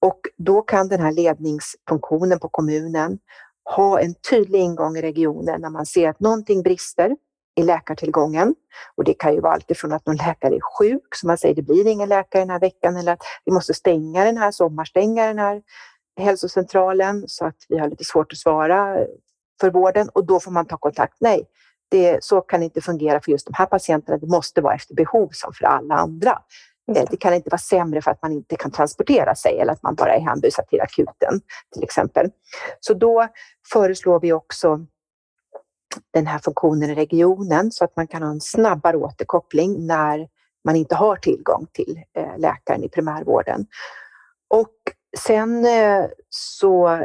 Och då kan den här ledningsfunktionen på kommunen ha en tydlig ingång i regionen när man ser att någonting brister i läkartillgången. Och det kan ju vara alltifrån att någon läkare är sjuk, så man säger det blir ingen läkare den här veckan, eller att vi måste stänga den här, sommarstänga den här hälsocentralen så att vi har lite svårt att svara för vården och då får man ta kontakt. Nej, det, så kan det inte fungera för just de här patienterna. Det måste vara efter behov som för alla andra. Det. det. kan inte vara sämre för att man inte kan transportera sig eller att man bara är hänvisad till akuten till exempel. Så då föreslår vi också den här funktionen i regionen så att man kan ha en snabbare återkoppling när man inte har tillgång till eh, läkaren i primärvården. Och sen eh, så eh,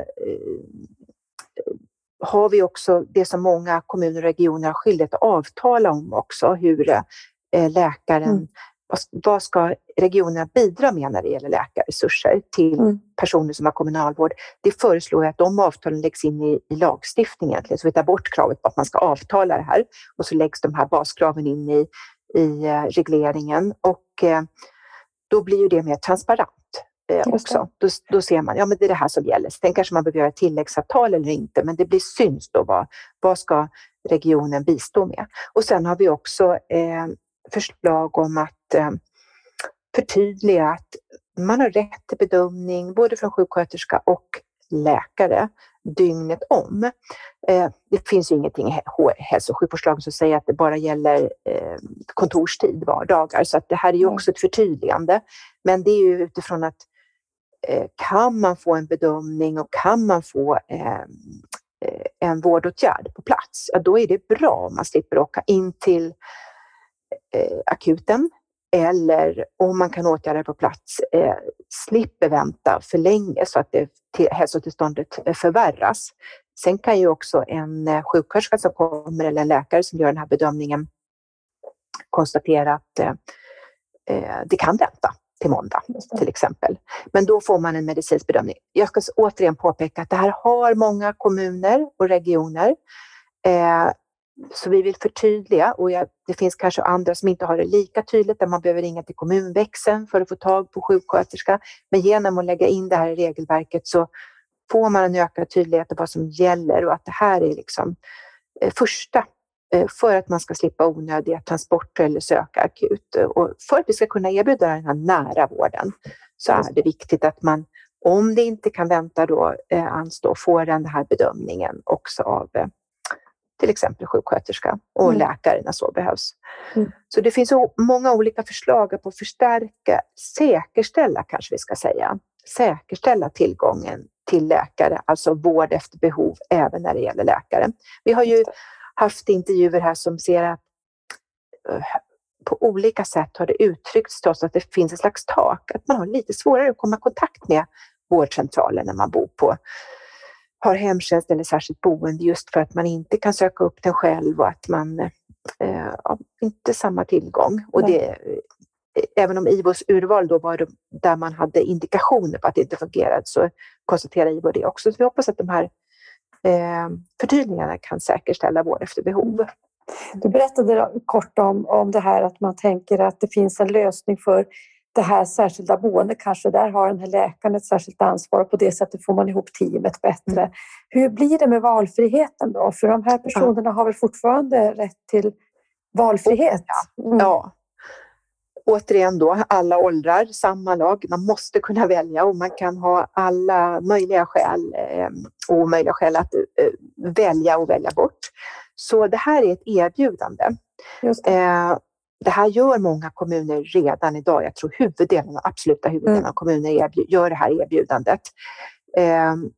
har vi också det som många kommuner och regioner har skyldighet att avtala om också, hur läkaren mm vad ska regionerna bidra med när det gäller läkarresurser till mm. personer som har kommunalvård? Det föreslår jag att de avtalen läggs in i, i lagstiftningen, så vi tar bort kravet på att man ska avtala det här och så läggs de här baskraven in i, i eh, regleringen och eh, då blir ju det mer transparent. Eh, också. Då, då, ser man, ja men det är det här som gäller. Sen kanske man behöver göra tilläggsavtal eller inte, men det blir syns då vad, vad ska regionen bistå med? Och sen har vi också eh, förslag om att eh, förtydliga att man har rätt till bedömning både från sjuksköterska och läkare dygnet om. Eh, det finns ju ingenting i hälso och sjukvårdslagen som säger att det bara gäller eh, kontorstid, vardagar, så att det här är ju också ett förtydligande. Men det är ju utifrån att kan man få en bedömning och kan man få en vårdåtgärd på plats, ja, då är det bra om man slipper åka in till akuten eller om man kan åtgärda det på plats, eh, slipper vänta för länge så att det, till, hälsotillståndet eh, förvärras. Sen kan ju också en eh, sjuksköterska som kommer eller en läkare som gör den här bedömningen konstatera att eh, eh det kan vänta till måndag till exempel. Men då får man en medicinsk bedömning. Jag ska återigen påpeka att det här har många kommuner och regioner. Eh, så vi vill förtydliga och jag, det finns kanske andra som inte har det lika tydligt där man behöver ringa till kommunväxeln för att få tag på sjuksköterska. Men genom att lägga in det här i regelverket så får man en ökad tydlighet om vad som gäller och att det här är liksom eh, första eh, för att man ska slippa onödiga transporter eller söka akut. Och för att vi ska kunna erbjuda den här nära vården så är det viktigt att man, om det inte kan vänta då, eh, anstå, får den här bedömningen också av till exempel sjuksköterska och mm. läkare när så behövs. Mm. Så det finns många olika förslag på att förstärka, säkerställa kanske vi ska säga, säkerställa tillgången till läkare, alltså vård efter behov även när det gäller läkare. Vi har ju haft intervjuer här som ser att eh, på olika sätt har det uttryckts till oss att det finns ett slags tak, att man har lite svårare att komma i kontakt med vårdcentralen när man bor på har hemtjänst eller särskilt boende just för att man inte kan söka upp den själv och att man eh, inte samma tillgång. Och det, eh, även om IVOs urval då var där man hade indikationer på att det inte fungerade så konstaterar IVO det också. Så vi hoppas att de här eh, förtydligandena kan säkerställa vård efter behov. Du berättade kort om, om det här att man tänker att det finns en lösning för det här särskilda boendet kanske, där har den här läkaren ett särskilt ansvar och på det sättet får man ihop teamet bättre. Mm. Hur blir det med valfriheten då? För de här personerna har väl fortfarande rätt till valfrihet? Mm. Ja. Återigen då, alla åldrar, samma lag. Man måste kunna välja och man kan ha alla möjliga skäl eh, och omöjliga skäl att eh, välja och välja bort. Så det här är ett erbjudande. Eh, det här gör många kommuner redan idag. Jag tror huvuddelen, absoluta huvuddelen mm. av kommuner gör det här erbjudandet. Ehm,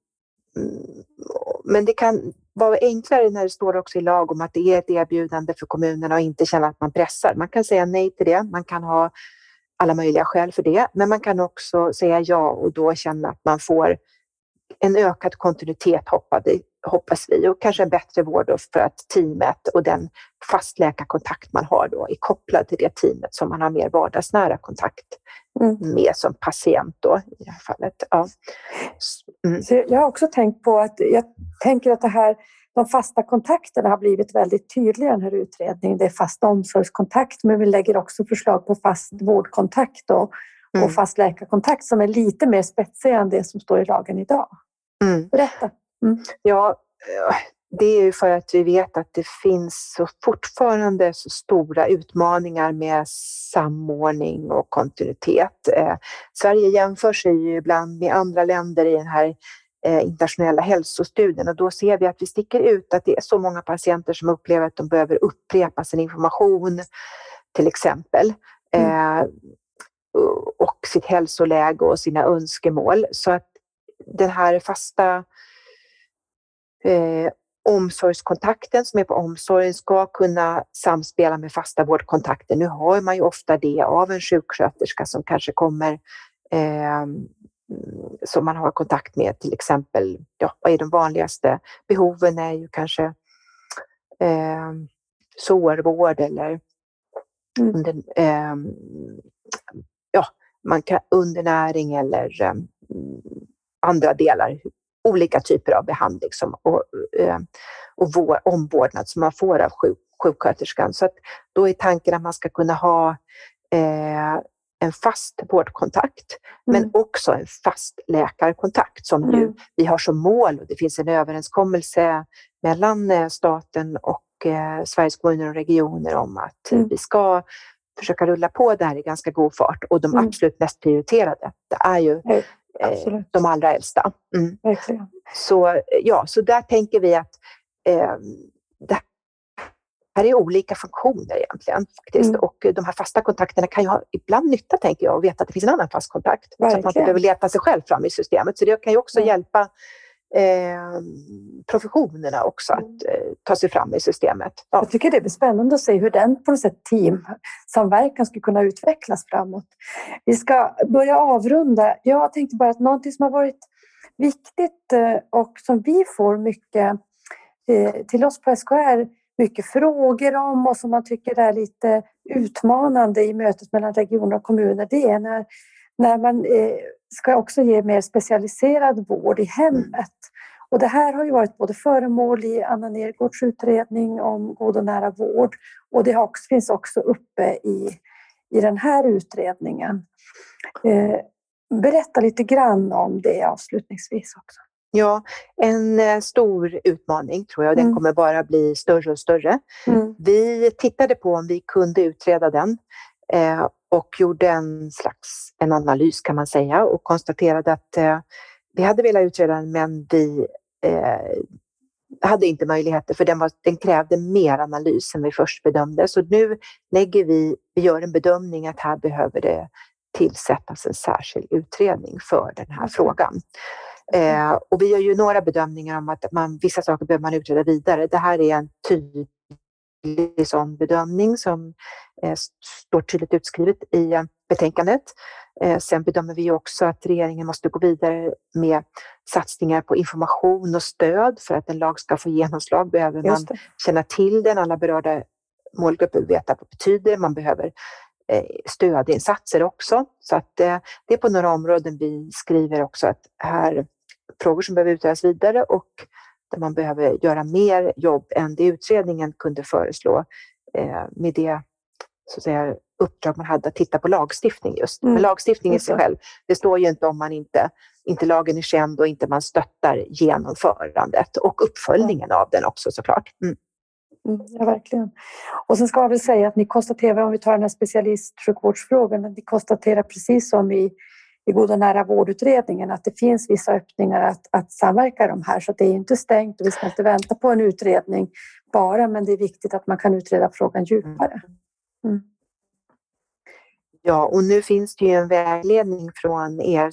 men det kan vara enklare när det står också i lag om att det är ett erbjudande för kommunerna och inte känna att man pressar. Man kan säga nej till det. Man kan ha alla möjliga skäl för det, men man kan också säga ja och då känna att man får en ökad kontinuitet hoppas vi, hoppas vi och kanske en bättre vård för att teamet och den fastläkarkontakt man har då är kopplad till det teamet som man har mer vardagsnära kontakt mm. med som patient då i det här fallet. Ja. Mm. jag har också tänkt på att jag tänker att det här de fasta kontakterna har blivit väldigt tydliga i den här utredningen. Det är fast omsorgskontakt, men vi lägger också förslag på fast vårdkontakt och, mm. och fast läkarkontakt som är lite mer spetsiga än det som står i lagen idag. Mm. Berätta. Mm. Ja, det är ju för att vi vet att det finns så fortfarande så stora utmaningar med samordning och kontinuitet. Eh, Sverige jämför sig ju ibland med andra länder i den här eh, internationella hälsostudien och då ser vi att vi sticker ut att det är så många patienter som upplever att de behöver upprepa sin information till exempel. Mm. Eh, och sitt hälsoläge och sina önskemål. Så att den här fasta eh, omsorgskontakten som är på omsorgen ska kunna samspela med fasta vårdkontakter. Nu har man ju ofta det av en sjuksköterska som kanske kommer eh, som man har kontakt med, till exempel, ja, vad är de vanligaste behoven är ju kanske eh, sårvård eller mm. under, eh, ja, man kan, undernäring eller eh, andra delar, olika typer av behandling som, och, eh, och vår, omvårdnad som man får av sjuk, sjuksköterskan. Så att då är tanken att man ska kunna ha eh, en fast vårdkontakt, mm. men också en fast läkarkontakt som mm. ju vi har som mål och det finns en överenskommelse mellan eh, staten och eh, Sveriges kommuner och regioner om att mm. vi ska försöka rulla på det här i ganska god fart och de mm. absolut mest prioriterade, det är ju eh, de allra äldsta. Mm. Så, ja, så där tänker vi att eh, det här är olika funktioner egentligen. Faktiskt. Mm. Och de här fasta kontakterna kan ju ha ibland nytta, tänker jag, att veta att det finns en annan fast kontakt. Verkligen. Så att man inte behöver leta sig själv fram i systemet. Så det kan ju också mm. hjälpa eh, professionerna också att mm. eh, ta sig fram i systemet. Ja. Jag tycker det blir spännande att se hur den på något sätt teamsamverkan skulle kunna utvecklas framåt. Vi ska börja avrunda. Jag tänkte bara att någonting som har varit viktigt eh, och som vi får mycket eh, till oss på SKR mycket frågor om och som man tycker är lite utmanande i mötet mellan regioner och kommuner, det är när, när man eh, ska också ge mer specialiserad vård i hemmet. Och det här har ju varit både föremål i Anna Nergårds utredning om god och nära vård och det också, finns också uppe i, i den här utredningen. Eh, berätta lite grann om det avslutningsvis också. Ja, en eh, stor utmaning tror jag. Den mm. kommer bara bli större och större. Mm. Vi tittade på om vi kunde utreda den och gjorde en slags en analys kan man säga och konstaterade att eh, vi hade velat utreda den men vi eh, hade inte möjligheter för den, var, den krävde mer analys än vi först bedömde. Så nu lägger vi, vi gör en bedömning att här behöver det tillsättas en särskild utredning för den här frågan. Eh, och vi gör ju några bedömningar om att man, vissa saker behöver man utreda vidare. Det här är en tydlig sån bedömning som eh, står tydligt utskrivet i eh, betänkandet. Eh, sen bedömer vi också att regeringen måste gå vidare med satsningar på information och stöd. För att en lag ska få genomslag behöver man känna till den. Alla berörda målgrupper veta vad det betyder. Man behöver eh, stödinsatser också. Så att det är på några områden vi skriver också att här frågor som behöver utredas vidare och där man behöver göra mer jobb än det utredningen kunde föreslå eh, med det så att säga, uppdrag man hade att titta på lagstiftning just. Mm. Men lagstiftning i sig själv, det står ju inte om man inte, inte lagen är känd och inte man stöttar genomförandet och uppföljningen av den också såklart. Mm. Mm, ja, verkligen. Och sen ska jag väl säga att ni konstaterar, om vi tar den här specialistsjukvårdsfrågan, att ni konstaterar precis som i i God och nära vårdutredningen att det finns vissa öppningar att, att samverka de här. Så det är inte stängt och vi ska inte vänta på en utredning bara, men det är viktigt att man kan utreda frågan djupare. Mm. Ja, och nu finns det ju en vägledning från er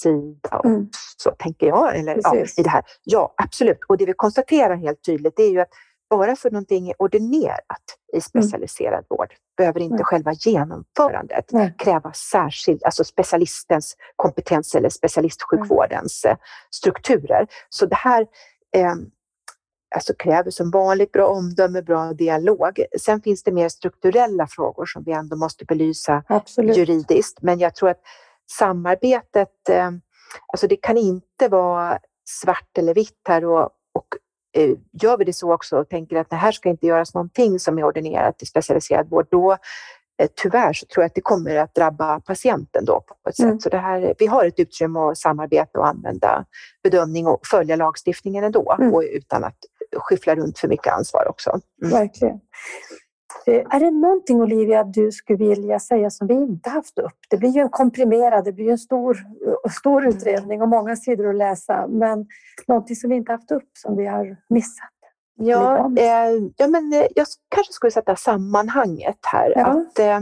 sida mm. så tänker jag. Eller, ja, i det här. ja, absolut. Och det vi konstaterar helt tydligt är ju att bara för någonting är ordinerat i specialiserad mm. vård behöver inte mm. själva genomförandet Nej. kräva särskild, alltså specialistens kompetens eller specialistsjukvårdens mm. strukturer. Så det här eh, alltså kräver som vanligt bra omdöme, bra dialog. Sen finns det mer strukturella frågor som vi ändå måste belysa Absolut. juridiskt. Men jag tror att samarbetet, eh, alltså det kan inte vara svart eller vitt här och, och gör vi det så också och tänker att det här ska inte göras någonting som är ordinerat i specialiserad vård, då eh, tyvärr så tror jag att det kommer att drabba patienten då på ett mm. sätt. Så det här, vi har ett utrymme att samarbeta och använda bedömning och följa lagstiftningen ändå mm. och utan att skyffla runt för mycket ansvar också. Mm. Verkligen. Eh, är det någonting Olivia du skulle vilja säga som vi inte haft upp? Det blir ju en komprimerad, det blir en stor, stor mm. utredning och många sidor att läsa. Men någonting som vi inte haft upp som vi har missat? Ja, eh, ja men eh, jag kanske skulle sätta sammanhanget här. Ja. Att, eh,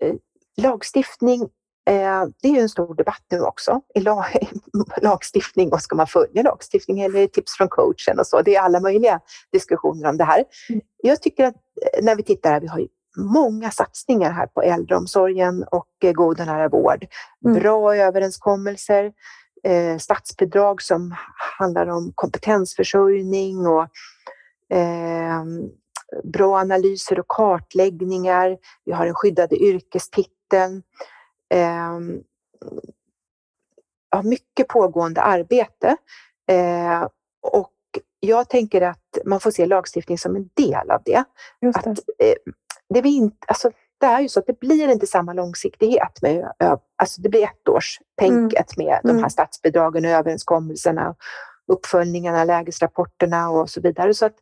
eh lagstiftning Eh, det är ju en stor debatt nu också. I lag, lagstiftning och ska man följa lagstiftning eller tips från coachen och så. Det är alla möjliga diskussioner om det här. Mm. Jag tycker att eh, när vi tittar här, vi har ju många satsningar här på äldreomsorgen och eh, god och nära vård. Mm. Bra överenskommelser, eh, statsbidrag som handlar om kompetensförsörjning och eh, bra analyser och kartläggningar. Vi har den skyddade yrkestiteln eh, har mycket pågående arbete. Eh, och jag tänker att man får se lagstiftning som en del av det. det. Att, eh, det, vi inte, alltså, det är ju så att det blir inte samma långsiktighet. Med, alltså det blir ettårstänket mm. med de här mm. statsbidragen och överenskommelserna, uppföljningarna, lägesrapporterna och så vidare. Så att, eh,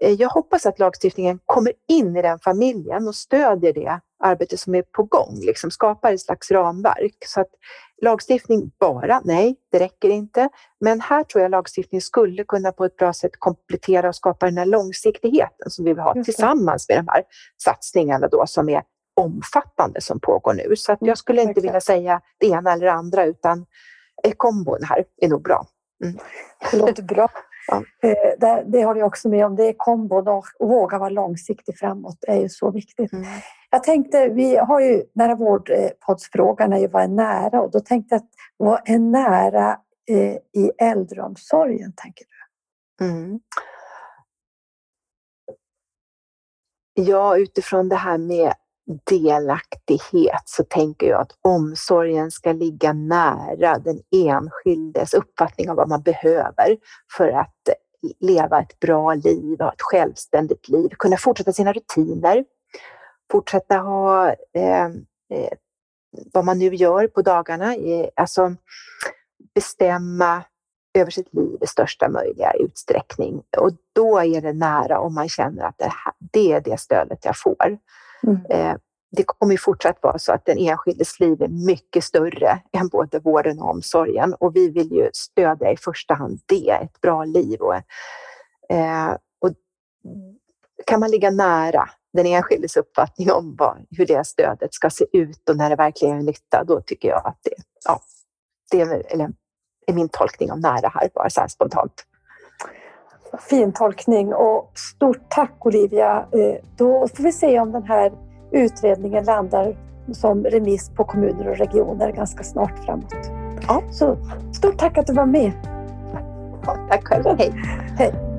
jag hoppas att lagstiftningen kommer in i den familjen och stödjer det arbete som är på gång, liksom skapar ett slags ramverk. Så att lagstiftning bara, nej, det räcker inte. Men här tror jag lagstiftning skulle kunna på ett bra sätt komplettera och skapa den här långsiktigheten som vi vill ha tillsammans med de här satsningarna då som är omfattande som pågår nu. Så att jag skulle inte vilja säga det ena eller det andra utan kombon här är nog bra. Mm. Det låter bra. Ja. Eh, det, det har jag också med om. Det är kombon och våga vara långsiktig framåt är ju så viktigt. Mm. Jag tänkte, vi har ju nära vårdpoddsfrågan är ju vad är nära och då tänkte jag att vad är nära eh, i äldreomsorgen tänker du? Mm. Ja, utifrån det här med delaktighet så tänker jag att omsorgen ska ligga nära den enskildes uppfattning av vad man behöver för att leva ett bra liv, ha ett självständigt liv, kunna fortsätta sina rutiner, fortsätta ha eh, eh, vad man nu gör på dagarna, eh, alltså bestämma över sitt liv i största möjliga utsträckning. Och då är det nära om man känner att det, här, det är det stödet jag får. Mm. Eh, det kommer fortsatt vara så att den enskildes liv är mycket större än både vården och omsorgen och vi vill ju stödja i första hand det, ett bra liv. Och, eh, och kan man ligga nära den enskildes uppfattning om vad, hur det stödet ska se ut och när det verkligen är nytta, då tycker jag att det, ja, det är, eller, är min tolkning av nära här, bara så här spontant. Fin tolkning och stort tack Olivia. Eh, då får vi se om den här utredningen landar som remiss på kommuner och regioner ganska snart framåt. Ja. Så stort tack att du var med. Ja, tack själv. Hej. Hej.